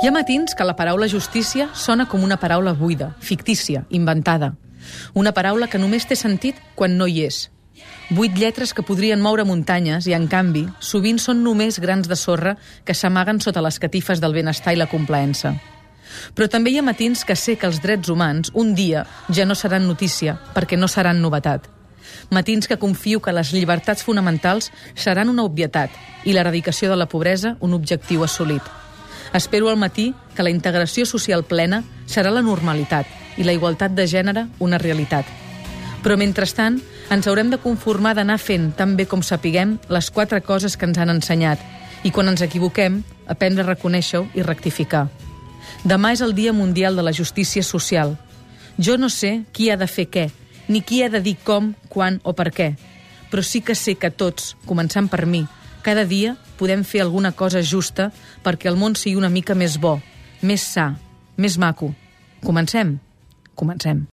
Hi ha matins que la paraula justícia sona com una paraula buida, fictícia, inventada. Una paraula que només té sentit quan no hi és. Vuit lletres que podrien moure muntanyes i, en canvi, sovint són només grans de sorra que s'amaguen sota les catifes del benestar i la complaença. Però també hi ha matins que sé que els drets humans un dia ja no seran notícia perquè no seran novetat. Matins que confio que les llibertats fonamentals seran una obvietat i l'eradicació de la pobresa un objectiu assolit. Espero al matí que la integració social plena serà la normalitat i la igualtat de gènere una realitat. Però, mentrestant, ens haurem de conformar d'anar fent tan bé com sapiguem les quatre coses que ens han ensenyat i, quan ens equivoquem, aprendre a reconèixer-ho i rectificar. Demà és el Dia Mundial de la Justícia Social. Jo no sé qui ha de fer què, ni qui ha de dir com, quan o per què, però sí que sé que tots, començant per mi, cada dia podem fer alguna cosa justa perquè el món sigui una mica més bo, més sa, més maco. Comencem? Comencem.